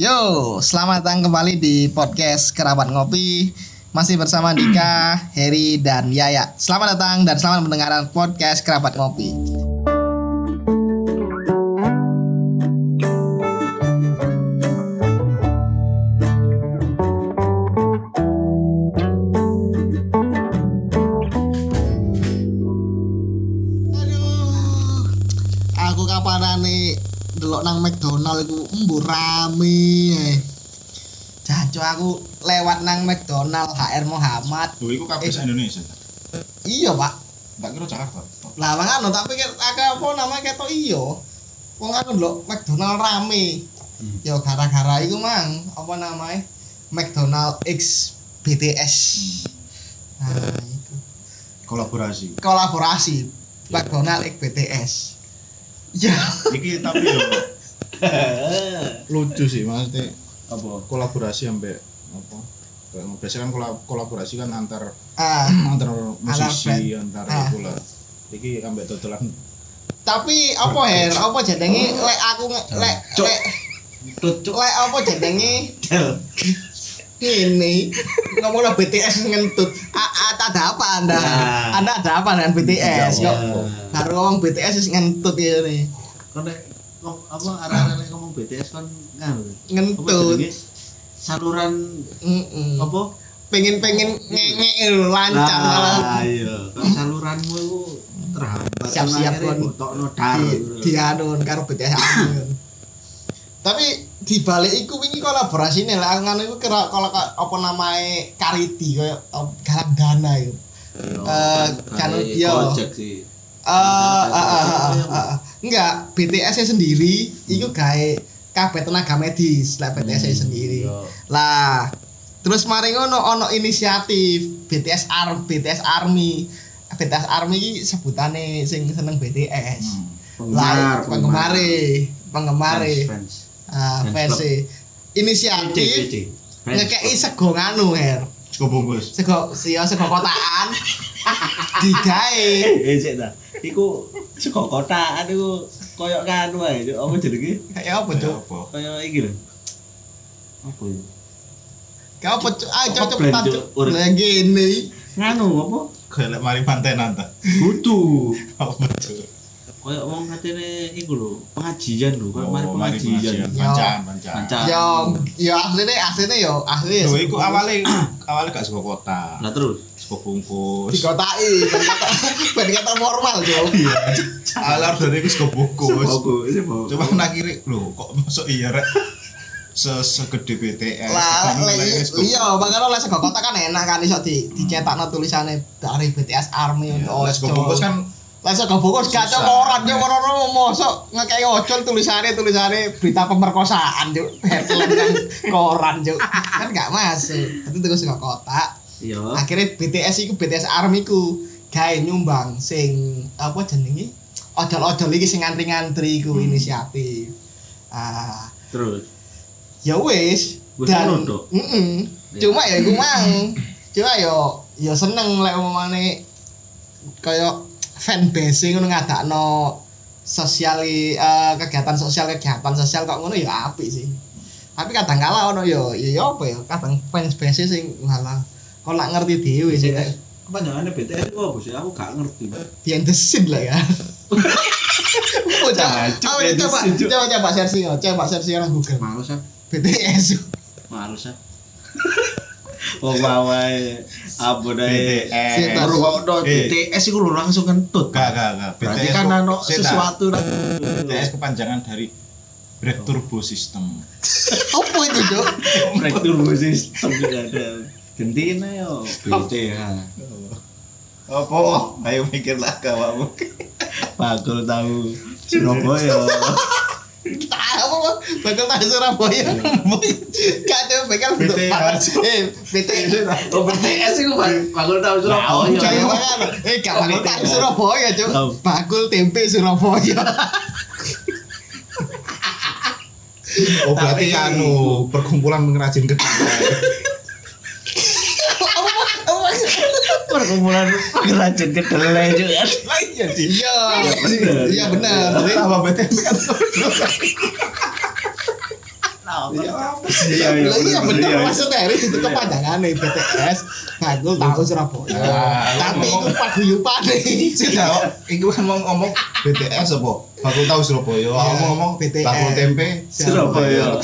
Yo, selamat datang kembali di podcast Kerabat Ngopi. Masih bersama Dika, Heri, dan Yaya. Selamat datang dan selamat mendengarkan podcast Kerabat Ngopi. Rame. ae. Jancuk aku lewat nang McDonald HR Muhammad. Lho iku kabeh Eh. Indonesia. Iya, Pak. Tak kira Jakarta. Lah makanya tak pikir apa namanya ketok iya. Wong aku ndelok McDonald rame. Ya gara-gara iku mang apa namanya? McDonald X BTS. Nah, itu Kolaborasi. kolaborasi McDonald X BTS. Ya, Iki tapi yo lucu sih maksudnya apa? kolaborasi sampai apa? Biasanya kan kolab- kolaborasi kan antar ah, antar musisi antar Ah. itu lah iki sampai totalan tapi apa her? Apa jenenge? Lek aku lek lek tutup lek apa jenenge? Ini. Ngomong BTS ngentut. A- a- ada apa anda? Nah. anda ada apa dengan BTS kok Jawab. baru ngomong BTS wis ngentut ya nih Kon apa arah-arah nek ngomong BTS kan nganu. Ngentut? Saluran apa? pengen pengen ngengek lho, lancar malah Nah, iya. Saluranmu iku terhambat. Siap-siap, kon. botokno dar. di di anu karo BTS tapi di balik iku wingi kolaborasi nih lah ngono iku kira kalau ka- apa namanya kariti kayak apa, galang dana itu Yo, Eh, kan yo. Sih. Eh, enggak BTS sendiri itu gawe kabeh tenaga medis lah BTS -nya sendiri. Yo. lah terus mari ngono ono inisiatif BTS Ar BTS Army. BTS Army sebutane sing seneng BTS lah penggemar penggemar. Fans. ah Fans fans inisiatif ngekei sego nganu her. Sego bungkus. sego siyo sego kotaan. Digawe. Eh, ta. Iku saka kotaan iku koyo kanu ae, Cuk. apa jenenge? kayak apa cuk Apa? Koyo iki lho. Apa ya? kayak apa cuk ah cuk Apa cepetan cuk Cuk? Lah gini Nganu apa? Kayak lek mari pantenan ta. Butuh. Apa betul? Koyo wong katene iku lho, pengajian lho, koyo mari Oh, mari pengajian. Pancaan, pancaan. Yo yo aslinya aslinya yo asli Lho iku awale awale gak sego kota. Lah terus Sego bungkus. dikotai ben kata ben kata formal cuk Awale order iku sego bungkus. ini mau. Coba nak kiri lho kok masuk iya rek se segede BTS. lah sego iya makanya lah sego kota kan enak kan iso di dicetakno tulisannya dari BTS Army Iya, untuk lah, sego bungkus kan lah sego bungkus gak cok Susah. koran cok koran mosok ngekei ojol tulisannya tulisannya berita pemerkosaan cok headline kan koran cok kan gak masuk itu tuh sego kota Iya. akhirnya BTS iku BTS Army ku gawe nyumbang sing apa jenenge odol-odol iki sing ngantri-ngantri iku inisiatif ah Terus ya wis Wis dan ngono, Dok? Mm-mm. Iya. cuma ya iku mang cuma yo yo seneng lek omane kaya fanbase ngono ngadakno sosial eh, kegiatan sosial kegiatan sosial kok ngono ya apik sih tapi kadang kala ono yo ya yo apa ya kadang fanbase sing malah kok nak ngerti dhewe sih BTS. Kepanjangannya BTS itu apa sih? Aku gak ngerti. behind the scene lah ya Oh, coba, coba, coba, coba searching, coba searching orang Google. Males ah. BTS. Males ah. Wong wae BTS. Sinten? Ngrungokno Eh. BTS iku lho langsung kentut. Gak, gak, gak. Berarti BTS kan Seta. sesuatu. BTS kepanjangan dari Break Turbo System. Apa itu, Cuk? Breakthrough system juga ada. Gentina yo BTH. Apa? Ayo mikirlah kawamu. Bakul tahu Surabaya. Tahu apa? Bakal tahu Surabaya. Gak ada bakal panas. Eh, BTS. Oh BTS itu bakul tahu Surabaya. Eh, gak bakal tahu Surabaya, Cuk. Tahu. Bakul tempe Surabaya. oh berarti anu perkumpulan pengrajin kedelai Perkumpulan pengrajin kedelai juga. Iya, Iya. Iya benar. Jadi Tambah BTS kan. Ya apa sih? Iya, iya, Lah iya bener, bener iya, iya. maksudnya itu kepanjangan nih BTS Bagul tahu Surabaya. Tapi itu paguyupane. Sih tau, iku kan mau ngomong BTS apa? Bakul tahu Surabaya. Aku mau ngomong BTS. bakul tempe Surabaya.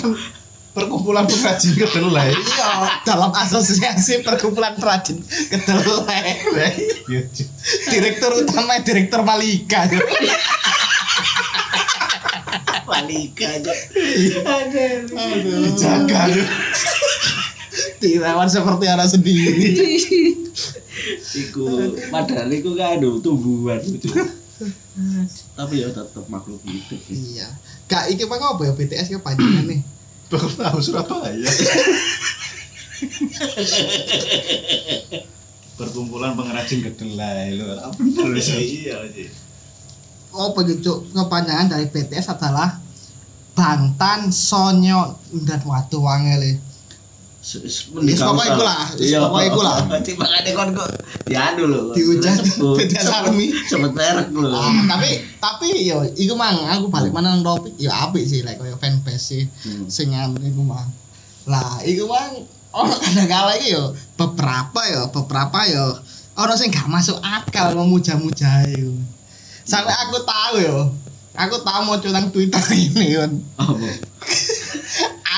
Kan perkumpulan pengrajin kedelai. Iya, dalam asosiasi perkumpulan perajin kedelai. Iya, Direktur utama Direktur Malika. Malika aja. dijaga. Dirawat seperti anak sendiri. Iku padahal iku kan aduh tumbuhan gitu. Tapi ya tetap makhluk hidup. Iya. Kak, iki apa apa ya BTS kepanjangan nih? Bakul tahu Surabaya. Perkumpulan pengrajin kedelai lho. Bener wis. Iya sih. Oh, begitu kepanjangan dari BTS adalah Bangtan Sonyo dan waduh wangel Yes, pokoknya iku lah, yes, Iya. pokoknya iku lah. Cik makane kon kok ya dulu. Dihujat BTS Army. Sebut merek lho. Ah, tapi tapi yo iku mang aku balik mana nang topik yo apik sih like koyo fanbase sih Hmm. sing anu iku mang. Lah iku mang ono kadang kala iki yo beberapa yo beberapa yo ono sing gak masuk akal memuja-muja iku. Sampai aku tahu yo. Aku tahu mau nang Twitter ini kan. Apa?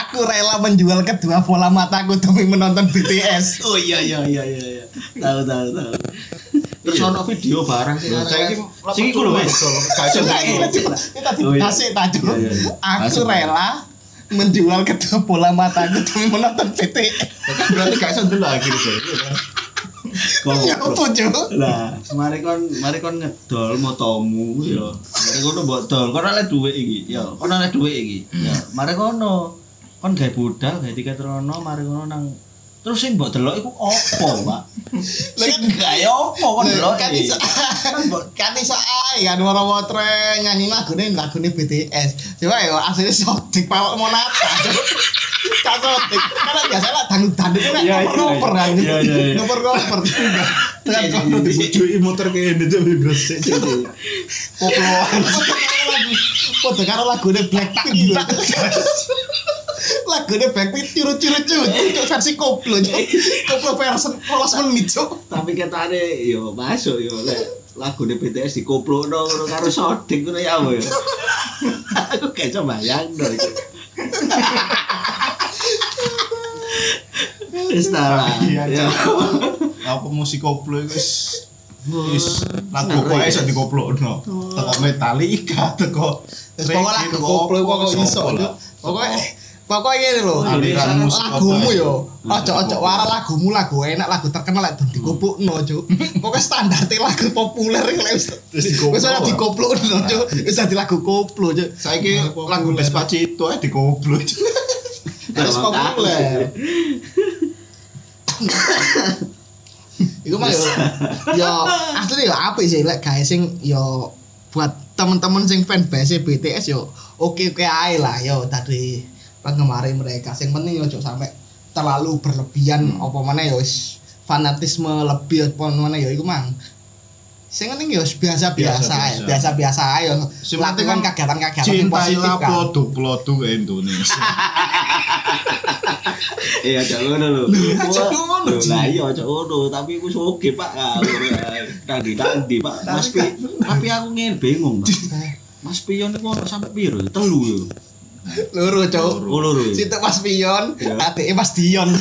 Aku rela menjual kedua bola mataku demi menonton BTS. Oh iya iya iya iya iya. Tahu tahu tahu. Terus ono video barang sih. Lho, saiki Sing iku lho coba kita Oh, iya. dikasih tajuk. Iya, iya, iya. Aku rela menjual kedua bola mataku demi menonton BTS. Kan berarti gak iso ndelok akhirnya deh. Kok Ya apa Cuk? lah, mari kon mari kon ngedol motomu ya. Mari kono mbok dol, kono oleh dhuwit iki. Ya, kono oleh dhuwit iki. Ya, mari kono. Kon gawe budal, gawe tiket rono, mari kono nang Terus sing mbok delok iku opo, Pak? Sing gawe opo kon delok? kan iso Kan kan iso ae kan waro wotre nyanyi lagune lagune BTS. Coba ya asline sotik pawak monata. Kan sotik. Karena biasa lah dangdut dangdut itu Iya, iya, ngoper-ngoper kan. iya, iya, iya. Ngoper-ngoper. Kan Kalau dibujuki motor ini tuh gresik. koploan. Padha karo lagune Blackpink Lagune Blackpink curu-curu curu versi koplo. Cuk. Koplo versi 12 menit, Cuk. tapi ketane yo masuk yo lek lagune BTS dikoplokno ngono karo sodik ngono ya apa ya. Aku kayak coba itu. Wis ta lah. Iya, Ya. Apa musik koplo itu wis wis lagu Ngeri. kok iso dikoplokno. Teko Metallica, teko Terus pokoknya lagu koplo kok iso. Cuk. Pokoknya ini. Aliran musik lagumu apa, yo Cuk? ojo ojo wara lagumu lagu enak lagu terkenal lek don dikopukno cuk pokoknya standar lagu populer lek wis Terus dikoplo. wis ora dikopukno cuk wis dadi lagu koplo cuk Saiki lagu Despacito ae dikoplo. wis populer. Iku mah yo yo asli yo apik sih lek gawe sing yo buat temen-temen sing fanbase BTS yo oke-oke ae lah yo tadi penggemar mereka sing penting yo ojo sampai terlalu berlebihan apa mana yo wis fanatisme lebih apa mana yo iku mang sing penting yo biasa-biasa ae Biasa-biasa. biasa-biasa ae yo Sing penting lakukan kan kegiatan-kegiatan positif Cintailah kan produk-produk Indonesia. Iya, aja ngono lho. aja ngono. Lah iya aja ngono, tapi aku soge, Pak. Ah, Tadi tadi, Pak. Mas Pi, tapi aku ngene bingung, Pak. Mas Pion iku ono sampe piro? ya? Telu yo. Oh, loro. ya? Situ Mas Pion, Iya. atike Mas Dion.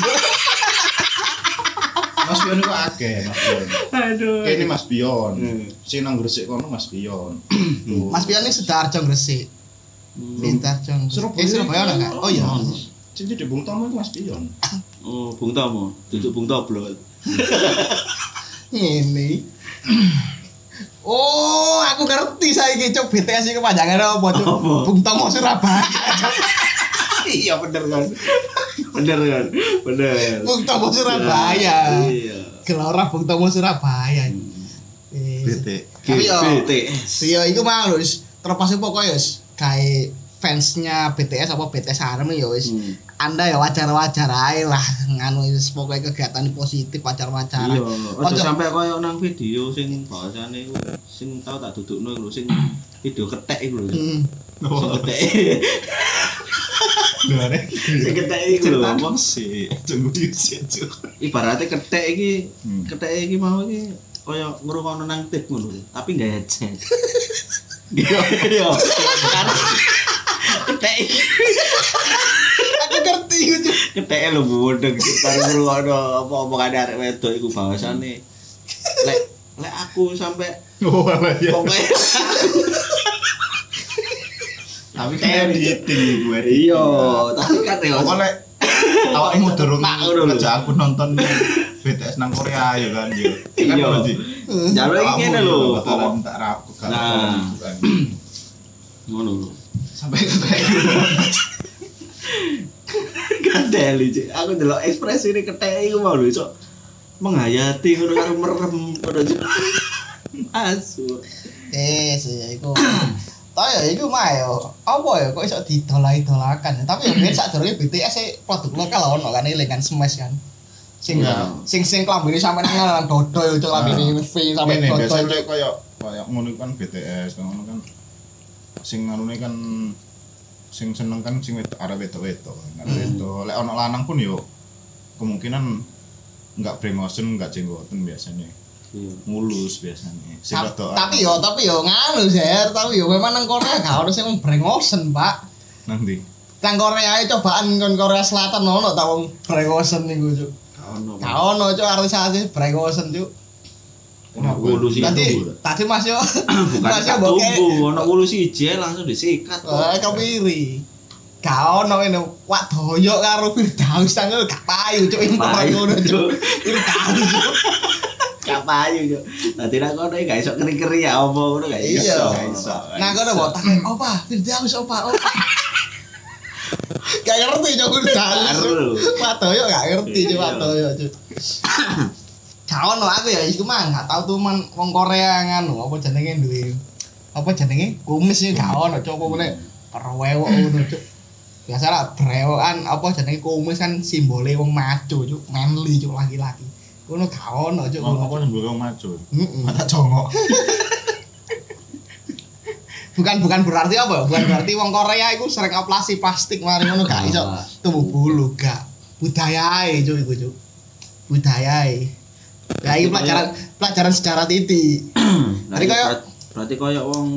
Mas Bion itu akeh, Mas Bion. Aduh. Ini Mas Bion. Hmm. Sing nang Gresik kono Mas Bion. Mas Pion ini Sidoarjo Gresik. Sidoarjo. Gresik. Surabaya. Eh Surabaya ada enggak? Oh iya. Sing di Bung Tomo itu Mas Bion. Oh, Bung Tomo, duduk Bung Toblol. Ini. Oh, aku ngerti saiki cuk BTS iki kepanjangan apa cuk? Apa? Bung Tomo Surabaya. Iya bener kan. Bener kan. Bener. Bung Tomo Surabaya. Iya. Gelora Bung Tomo Surabaya. Hmm. Eh, BT. Tapi yo BTS. Iya, iku mang lho terlepas pokoknya wis kayak fansnya BTS apa BTS Army ya wis Hmm. anda ya wajar-wajar aja lah nganu wis pokoknya kegiatan positif wajar-wajar Iya, aja Ojo. sampai koyo nang video sing bahasane iku sing tau tak dudukno iku sing video ketek iku lho. Hmm. Sing ketek. Lare. Sing ketek iki lho apa? sih? Tunggu sih, Cuk. Ibaratnya ketek iki, Hmm. ketek iki mau iki kaya ngrungokno nang tip ngono, tapi enggak headset. Iya, iya. ketek Aku ngerti Cuk. ketek lho bodeng sih karo ngrungokno apa omongane arek wedok iku bahasane. Lek lek aku sampai Oh, apa ya? pokoknya Tapi kan editing gue. iya, tapi kan ya Pokoknya awakmu durung aja aku nonton BTS nang Korea ya kan yo. Ya kan Iya. Jalur iki ngene lho. Nah. Ngono lho. Sampai kayak Kadeli cik, aku delok ekspresi ini ketek iku mau lho iso menghayati ngono karo merem ngono. Asu. Eh, sih iku. Toh ya iku mah yo. Apa ya kok iso didolai-dolakan. Tapi yo ben sadurunge BTS sih produk lokal ono kan eling kan smash kan. Sing Ya. sing sing klambine sampe nang nang dodo yo cuk klambine V sampe Ini dodo. kayak kayak ngono kan BTS, ngono kan sing nganune kan sing seneng kan sing wedok arek wedok-wedok. Arek Hmm. wedok. Lek ono lanang pun yo kemungkinan enggak bremosen, enggak jenggoten biasanya. Iya. Mulus biasanya. Sing Tapi yo tapi yo nganu Zer, tapi yo memang nang Korea gak ono sing brengosen, Pak. nanti. Nang Korea ae cobaan kon Korea Selatan ono ta wong brengosen niku, Cuk. Gak ono. Gak ono Cuk artis-artis brengosen, Cuk. Ono wulu sih Tadi tadi Mas yo Bukan Mas yo tumbuh, ono wulu siji langsung disikat kok. Eh, kepiri. Gak ono ngene, wak doyok karo Firdaus ngono gak payu cuk impor Payu, ngono Cuk. cuk. Firdaus cuk. Gak payu yo. Dadi nek kono iki gak iso keri-keri ya apa ngono gak iso. Iya. Nah kono mbok takon, "Opa, Firdaus opa, opa." Gak ngerti cuk Firdaus. Wak doyok gak ngerti cuk wak Iya. doyok cuk. Gak ono aku ya iku mah gak tau tuh man wong Korea nganu apa jenenge duwe apa jenenge kumis gak ono cuk apa meneh perwewok ngono cuk. Biasa lah brewokan apa jenenge kumis kan simbole wong maco cuk, manly cuk laki-laki. Ngono gak ono cuk. Oh, ngono, apa kang maju? Mm-mm. Mata jongok. Bukan bukan berarti apa? ya? Bukan berarti wong Korea iku sering operasi plastik mari ngono gak iso Ah. tumbuh bulu gak. Budayae cuk iku cuk. Budayae. Ya iki pelajaran pelajaran sejarah titi. Berarti Tadi kayak- berat- berarti koyo wong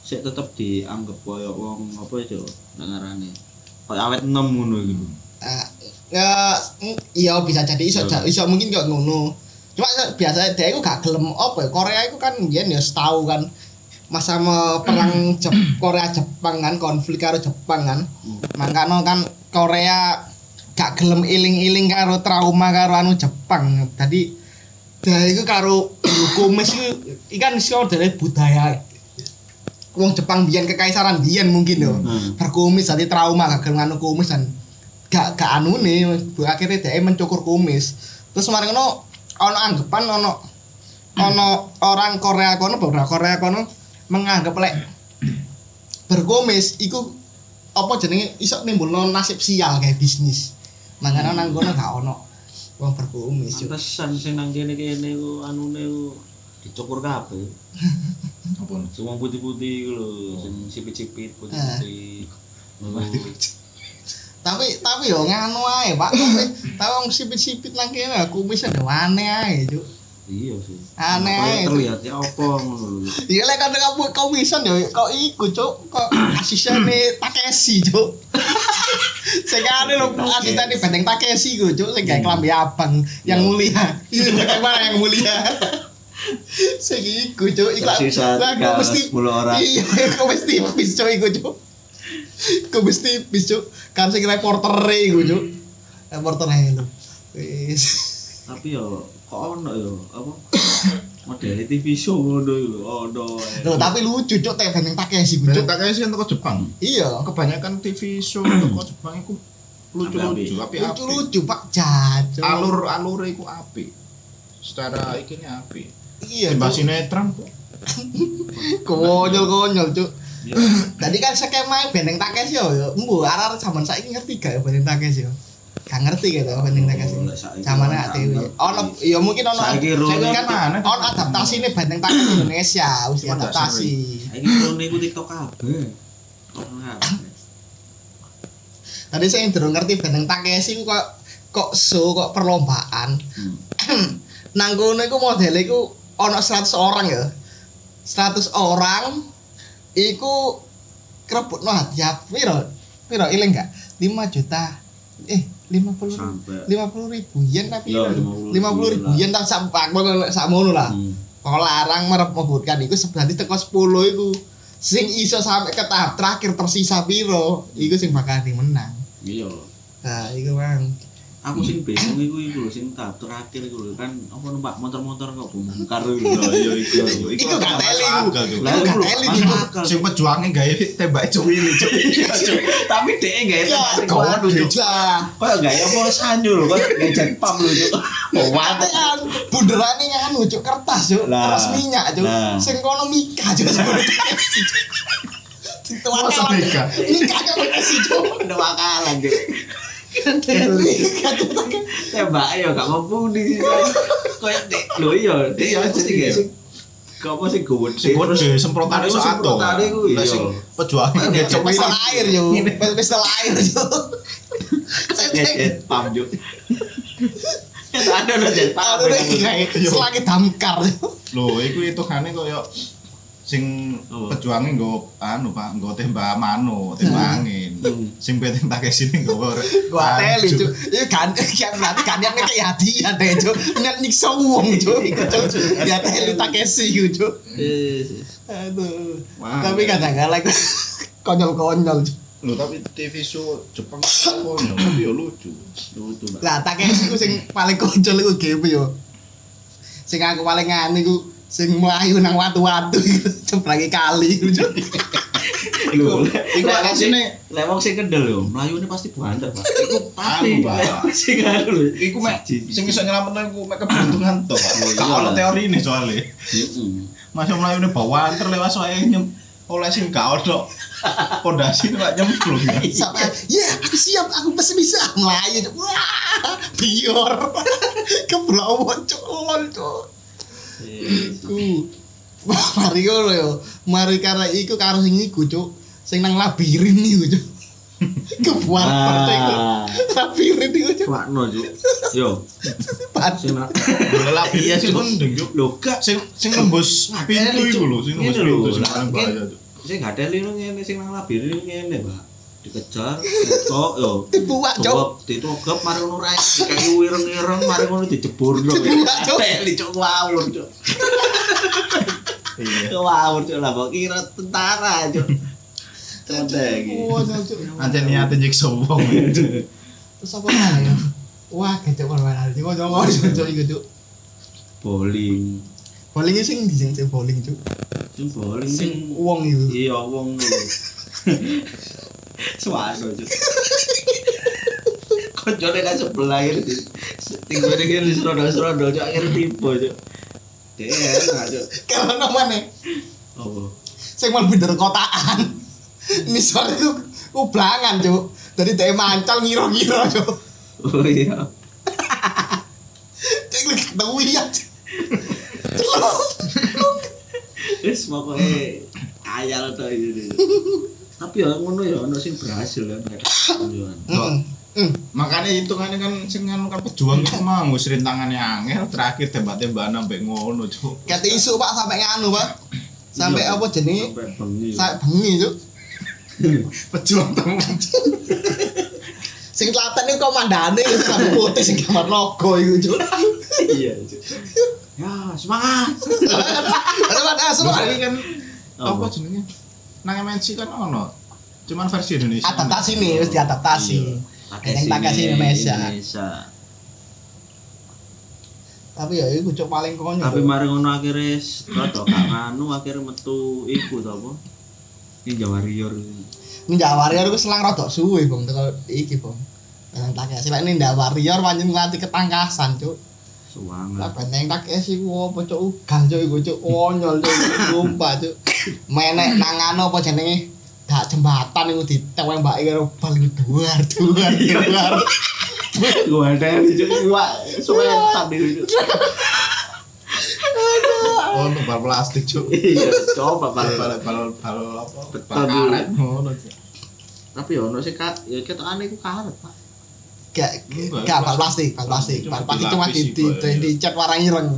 sik tetep dianggap koyo wong apa itu nek ngarane. Koyo awet enom ngono iki lho. Eh, ya iya bisa jadi iso Iya. iso mungkin kok ngono. Cuma biasa dia itu gak gelem apa ya Korea itu kan yen ya setahu kan masa perang Jep- Korea Jepang kan konflik karo Jepang kan. Hmm. Makanya kan Korea gak gelem iling-iling karo trauma karo anu Jepang. Tadi dia itu karo kumis itu ikan sih dari budaya Wong Jepang biyen kekaisaran biyen mungkin yo. Hmm. Berkumis jadi trauma gak gelem anu kumis dan gak gak anu nih akhirnya dia mencukur kumis. Terus kemarin ono ono anggapan ono ono orang Korea kono beberapa Korea kono menganggap lek berkumis iku apa jenenge iso nimbulno nasib sial kayak bisnis. Makanya nang kono gak ono wong berkumis. Cuk. Pantesan sing nang kene-kene ku anune ku dicukur kabeh. Apa? Wong putih-putih iku lho, sing sipit-sipit putih-putih. Tapi tapi yo nganu ae, Pak. Tapi tapi wong sipit-sipit nang kene kumis ada wane ae, Cuk. Iya sih. Aneh Kayak ae. terlihat ya apa ngono lho. Iya lek kan kamu komisan yo kok iku cuk kok asistene Takeshi cuk. Sing ane lho asisten di Benteng Takeshi ku cuk sing gawe klambi abang yang Iya. mulia. Iya bagaimana yang mulia. Sing iku cuk Tersisa lah kok mesti orang. Iya kok mesti bis cuk iku cuk. Kok mesti bis cuk kan sing reporter iku cuk. Reporter. Wis. Tapi yo kok ono yo apa? Model TV show ngono iku lho, ono. tapi lucu cuk teh Benteng Takeshi ku Dan cuk. tak kayak sih toko Jepang. Iya. Kebanyakan TV show toko Jepang itu lucu-lucu, Api-api. api api. Lucu-lucu Pak Jajo. Alur alur itu api. Secara ikinya api. iya Timbang Cuk. sinetron kok. konyol konyol cuk Iya. tadi kan skema benteng takes yo yo mbu arah zaman saiki ngerti gak ya benteng takes yo gak ngerti gitu benteng takes Oh, lek saiki zaman orang dewe ngerti. ono ya mungkin ono Saiki kan mana? ono adaptasi nih benteng takes Indonesia wis nggak adaptasi Saiki ro niku TikTok kabeh. Kabeh. Tadi saya durung ngerti Takeshi ku kok kok show kok perlombaan. Hmm. Kono iku modele iku ana 100 orang ya. 100 orang iku krebutno hadiah piro? Piro iling enggak? 5 juta. Eh, 50 Sampai 50 ribu yen tapi 50 50 ribu yen tak sak mono lah. Hmm. Kalau larang merep mebutkan iku sebenarnya teko 10 iku sing iso sampai ke tahap terakhir tersisa piro iku sing bakal menang. Iya. Nah, iku Bang. Aku sing bingung iku iku lho sing tahap terakhir iku lho. Kan apa numpak motor-motor kok bongkar iku lho. iya iku Iku gak teli. Iku gak teli. sing pejuange gawe tembak cuwili cuk. Tapi dhek gak Ya, enak kok lah. Kayak gak apa sanyul kok ngejek pam lho cuk. Wate kan bunderane nganu cuk kertas cuk, kertas minyak cuk. Sing kono mika cuk sebenarnya. Masa Mika? Mika cuk. Sih cuk. Udah bakalan cuk. Tembak ya gak mampu di dek lho iya dek Iya, pasti iya. gak sing sih gue sing gede semprotane ato semprotane iya. Sing Iya, ngejek Cuk pistol air. Pistol air Jet pam. Itu ada jet pam. Selagi damkar cuk. lho iku hitungane koyo sing Apa? pejuange nggo anu Pak nggo tembak mano tembak angin Hmm. sing peteng tak sini nggo Gua teli cuk. Iya kan kan berarti kan dia kayak hadiah deh cuk. Nyet nyiksa wong cuk. Ya teli tak kesi cuk. Aduh. Wah. Tapi kadang-kadang konyol-konyol cuk. tapi TV show Jepang konyol tapi yo lucu Lucu, Mbak. Lah tak kesi ku sing paling konyol iku game yo. Sing aku paling nganu iku sing mlayu nang watu-watu iku cemplake kali iku cuk. Iku iku asine lewong sing kendel yo, mlayune pasti banter, Pak. Iku Anu, Pak. lewong sing anu iku mek sing iso nyelametno iku mek keberuntungan to Pak Oh, iya ono lah. teorine soalnya Heeh. Masa mlayune bawa anter lewat soalnya nyem oleh sing gak ono pondasi nek nyemplung ya. Sampai ya aku siap aku pasti bisa melayu. Wah, bior. Keblowo cuk lol cuk. Iku. Wah, mari ngono yo. Mari karena iku karo sing iku cuk. Sing nang labirin iku cuk. Kebuat pertek iku. Ah, Labirin iku cuk. Wakno, Juk. Yo, sing nak Boleh labi ya sing mending yo. lho gak Sing sing nembus pintu iku lho, sing nembus lho, pintu sing bahaya. Cuk. sing lu ngene sing nang labirin ngene, Pak. Dikejar, kok yo. Dibuak cuk. Togop, ditogop mari ngono ra kayak wireng-wireng mari ngono dijebur lho. Dibuak, Cuk. Teli cuk ngawur cuk. Iya. Ngawur cuk lah kok kira tentara. Strategi. Wah, cuk. Aja niate nyiksa wong. Terus apa ya? Wah, kecok mana Cuk, kok ngomong cuk iku cuk. Bowling. Bowling sing di sing bowling cuk. Sing bowling Sing uang iku. iya wong Suara cuk. Kocone nang sebelah ini. Tinggal ini serodo-serodo cuk akhir tipe cuk. Dek, enak cuk. Karena mana? Oh. sing mlebu dari kotaan. Nisor itu ublangan, Cuk. Dari dhek mancal ngira-ngira, Cuk. Oh iya. Cek lek ketemu ya. Wis pokoke ayal to iki. Tapi ya ngono ya ono sing berhasil kan. Heeh. Hmm. Makanya hitungannya kan sing anu kan pejuang itu mah ngus rintangannya angel terakhir tembak-tembakan sampai ngono cuk. Ket isu Pak sampai nganu, Pak. Sampai Iya. apa jenenge? Sampai bengi. Cuk. Pejuang temen. Sing telaten iku komandane rambut putih sing gambar logo iku, Cuk. Iya. Cuk. Ya, semangat. Ada mana Terus semua? ini kan apa Apa? jenenge? Nang MNC kan ono. Cuman versi Indonesia. Adaptasi nih, wis diadaptasi. Yang tak kasih Indonesia. Indonesia. Tapi ya iku cuk paling konyol. Tapi mari ngono akhirnya rada gak nganu akhirnya metu iku to apa? Ninja Warrior. Ninja Warrior iku selang rada suwe, Bang, teko iki, Bang. Yang tak kasih lek Ninja Warrior pancen ngelatih ketangkasan, Cuk. Lah Suwangan. benteng tak esi ku apa cuk ugal cuk iku cuk konyol cuk sumpah cuk. Menek nang anu apa jenenge? Dak jembatan iku ditembaki karo bal duar duar duar. Gua ada di gua suwe tak di Oh, untuk bal plastik cuk. Iya, coba Bal bal bal bal apa? Beton karet ngono cuk. Tapi ya ono sing ka ya ketokane iku karet, Pak. Gak gak bal plastik. plastik bal plastik. Cuma bal plastik cuma di di Pak, di, dicat warna ireng.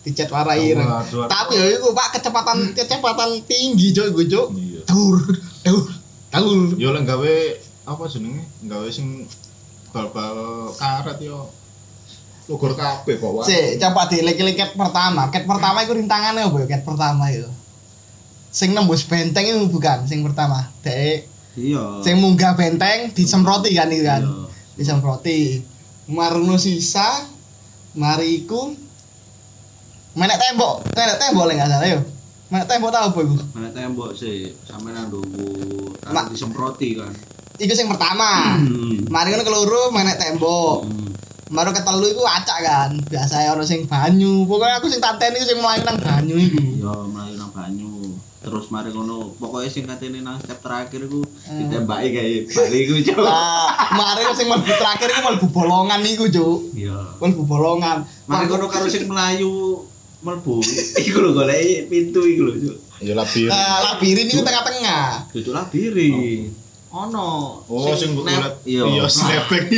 Dicat warna ireng. tapi ya itu pak kecepatan kecepatan tinggi cok gue cok Iya. dur dur dur. Yo lek gawe apa jenenge? Gawe sing bal-bal karet yo. Logor kabeh kok, si coba dilek-lek cat pertama. Cat pertama itu rintangannya apa cat pertama itu sing nembus benteng itu bukan sing pertama. Dek. Iya. sing munggah benteng disemproti kan itu kan? Iya. Disemproti maruno sisa mari iku menek tembok menek tembok lek gak salah yo menek tembok tau apa iku Mana tembok sih, sampe nang nunggu disemproti kan. iku sing pertama Hmm. mari ngono keloro menek tembok Hmm. Baru ketelu iku acak kan. Biasa ono sing banyu. Pokoknya aku sing tanteni sing mlayu nang banyu iku. Yo mlayu. Terus mari ngono, pokoknya sing katene nang step terakhir iku ditembaki kae bali iku, Cuk. Lah, mari sing mlebu terakhir iku mlebu bolongan iku, Cuk. Iya. Mlebu bolongan. Mari ngono karo sing melayu mlebu. Iku lho goleki pintu iku lho, Cuk. Ya labir. Nah, labirin iku tengah-tengah. Dudu labirin. Ono. Oh, sing kulit. Iya. Iya, snapback.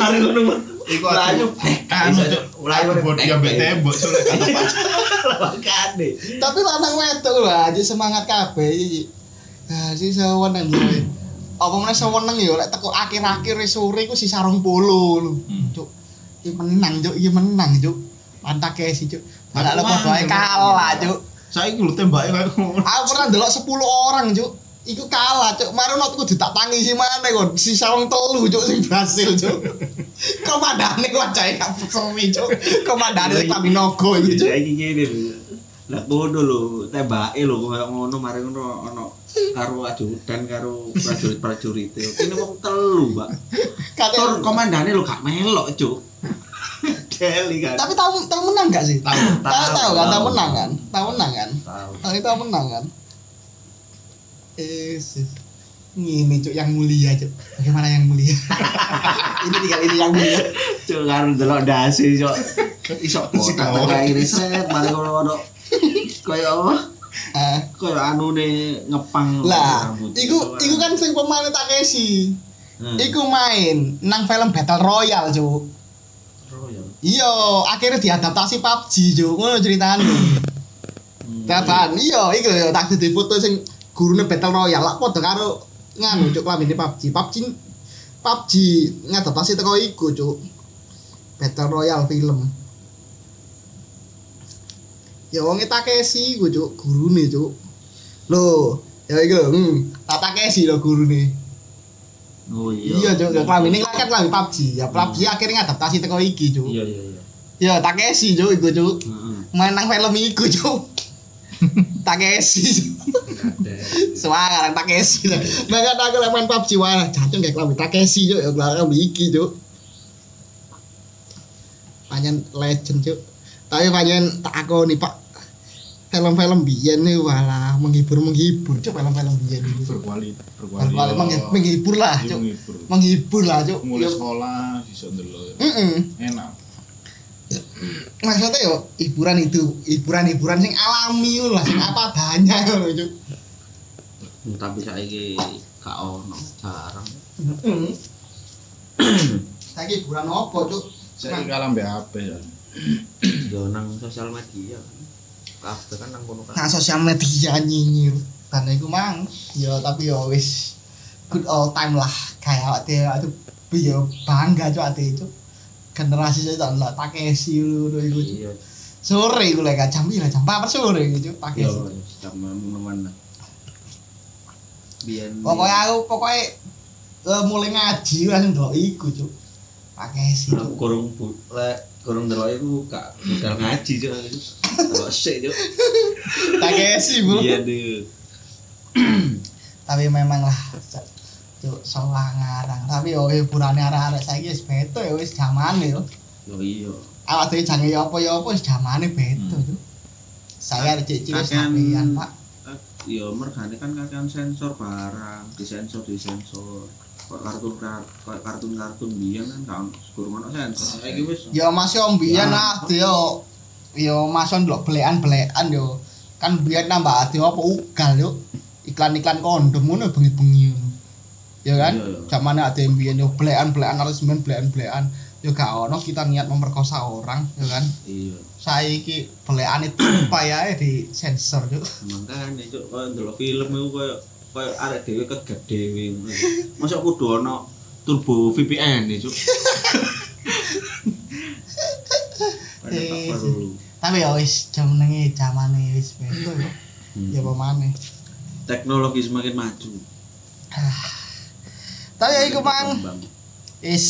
Mari ngono Iku melayu. Anu cuk, melayu melayu bodi ambek tembok pas. Makane. tapi lanang wedok lho aja semangat kabeh iki. Ah, si seweneng lho. Apa meneh seweneng yo lek teko akhir-akhir sore iku sisa 20 lho. Hmm. Cuk. Iki menang, Cuk. Iki menang, Cuk. Pantak sih, Cuk. Padahal Aku padha kalah. Cuk. Saiki lho tembake kayak ngono. Aku pernah delok 10 orang, Cuk. Iku kalah, Cuk. Marono aku ditak tangi si mana kon? Si sawang telu, Cuk, sing berhasil, Cuk. Komandane wajahe gak semi, Cuk. Komandane sing kami nogo iku, Cuk. Saiki ngene lho. Lah ngono lho, tembake lho koyo ngono mari ngono ono karo ajudan karo prajurit-prajurit. Kene wong telu, Pak. Tur komandane lho gak melok, Cuk. Deli kan. tapi tahu tahu menang gak sih? Tahu, tahu tahu kan, tahu tahu. menang kan? Tahu menang kan? Tahu. Tahu itu menang kan? Eh. Ini cuk yang mulia cuk. Bagaimana yang mulia? ini tinggal ini yang mulia. Cuk karo delok dasi, Cuk. Iso kotak kayak ini set mari ngono ono koyo apa? Ah, Koyo anune ngepang lah, iku iku kan sing pemain Takeshi. Hmm. Iku main nang film Battle Royale cuk. Royal. Iya, akhirnya diadaptasi PUBG cuk. Ngono ceritane. Hmm. Tetan, iya, iku yo tak dadi foto sing gurune Battle Royale lah padha karo nganu cuk lamine PUBG. PUBG PUBG ngadaptasi teko iku cuk. Battle Royale film. Ya wong Takeshi iku cuk, gurune cuk. Lho, ya iku lho, hmm, tak Takeshi lho gurune. Oh iya. Iya cuk, ya klamine kan PUBG. Ya PUBG akhirnya ngadaptasi teko iki cuk. Iya iya iya. Ya Takeshi cuk iku cuk. Heeh. Main nang film iku cuk. Takeshi. Semangat Takeshi. Mangkat aku lek main PUBG wah jatuh kayak klambi Takeshi cuk ya klambi iki cuk. Panjen legend cuk. Tapi panjen tak akoni Pak. Film-film biyen nih walah menghibur menghibur cuk film-film biyen itu. Berkuali, Walah berkuali. menghi- menghibur lah Iya, cuk. menghibur. Lah cuk. Mulai Yo, sekolah bisa ndelok. Heeh. Enak. Maksudnya yo hiburan itu hiburan-hiburan sing alami lah sing apa adanya ngono cuk. Hmm, Tapi saiki gak ono jarang. Heeh. Saiki hiburan opo cuk? Saya kalah mbak HP ya. Yo nang sosial media. Kabeh kan nang kono kan. Nah sosial media nyinyir karena iku mang ya tapi ya wis good old time lah kayak dhewe itu ya bangga cuk ate itu generasi saya tak lah Takeshi ngono iku. Iya. sore iku lek jam pira jam 4 sore iku Yo Takeshi teman Biyen pokoknya aku pokoknya eh, mulai ngaji langsung delok iku cuk Takeshi cuk kurung lek kurung ndelok iku gak budal ngaji cuk. Delok sik cuk. Takeshi bro Iya deh. tapi memang lah cuk salah ngarang. Tapi yo hiburane arek-arek saiki wis beda ya wis zamane yo. Yo iya. awak dhewe jange ya apa ya apa wis zamane beda cuk. Saya cek wis Kakean- sampean Pak. Yo mergane kan kakean sensor barang, disensor disensor. Kok kartun kar- kok kartun-kartun biyen kan gak kurang ono sensor. Saiki wis. Ya Mas yo mbiyen Wah. ade yo. Yo Mas yo ndelok belekan-belekan yo. Kan biyen nambah ade apa ugal yo. Iklan-iklan kondom ngono bengi-bengi ya kan zamane ada yang yo blekan-blekan harus main blekan-blekan yo gak ono kita niat memperkosa orang ya kan iya saiki belekane tumpah ya di sensor yo makanya cuk koyo ndelok film iku koyo koyo arek dhewe keget dhewe ngono. Masa kudu ana turbo VPN cuk. Iya sih. perlu. tapi ya wis jenenge zamane wis beto yo Hmm. ya pemane Teknologi semakin maju. Tapi ya iku mang is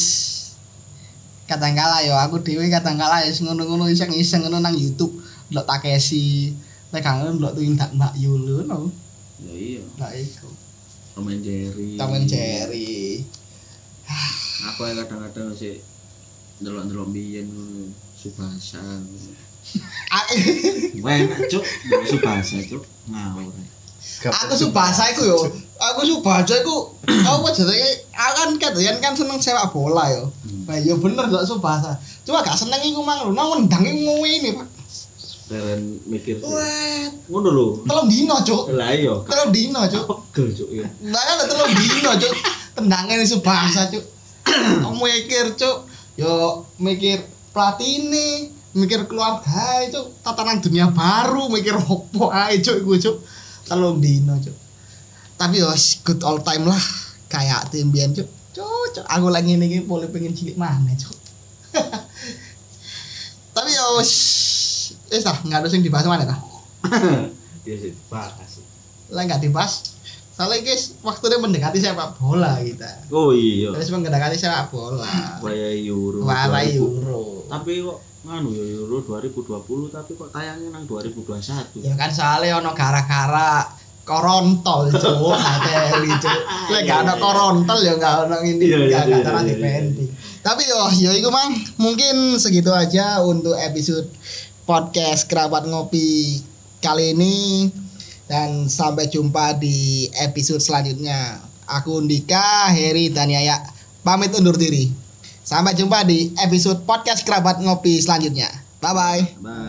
kadangkala yo aku dhewe kadangkala is ngono-ngono iseng-iseng ngono nang YouTube ndelok Takeshi. Nek kangen ndelok tindak Mbak Yulu no Ya iya, lah iku. Tom and Jerry. Tom and Jerry. Aku ya kadang-kadang sih ndelok-ndelok biyen Subasa. Enak cuk, Subasa cuk, ngawur. aku subasa iku yo aku subasa iku apa jenenge aku kan kadang kan seneng sepak bola yo. Nah yo bener ndelok subasa cuma gak seneng iku mang lho. Nang wendang iku ngene Pak. Keren mikir sih. wet. Ngono lho. telung dino cuk. Lah iya, telung dino cuk. Pegel cuk ya. Lah kan telung dino cuk. Tendangnya di subasa cuk. Kamu mikir cuk? Yo mikir pelatih mikir keluarga cuk. Tatanan dunia baru mikir opo ae cuk iku cuk. Telung dino cuk tapi yo good all time lah kayak tim biyen cuk cuk aku lagi ini boleh pengen cilik mana cuk tapi yo wis wis lah nggak ada yang dibahas mana dah Iya sih, bahas. lah nggak dibahas soalnya guys waktunya mendekati sepak bola kita Oh iya. terus mendekati sepak bola Waya Euro. 2000. euro Tapi kok nganu ya Euro 2020 tapi kok tayangnya nang 2021. ya kan soalnya ono gara-gara korontol cuk. Ateli cuk. Lek gak ono korontol ya gak ono ini Iya, iya, gak iya, gak terang iya, di penti tapi yo yo iku mang mungkin segitu aja untuk episode podcast kerabat ngopi kali ini. Dan sampai jumpa di episode selanjutnya. Aku Ndika Heri dan Yaya. Pamit undur diri. Sampai jumpa di episode podcast kerabat ngopi selanjutnya. Bye bye Bye.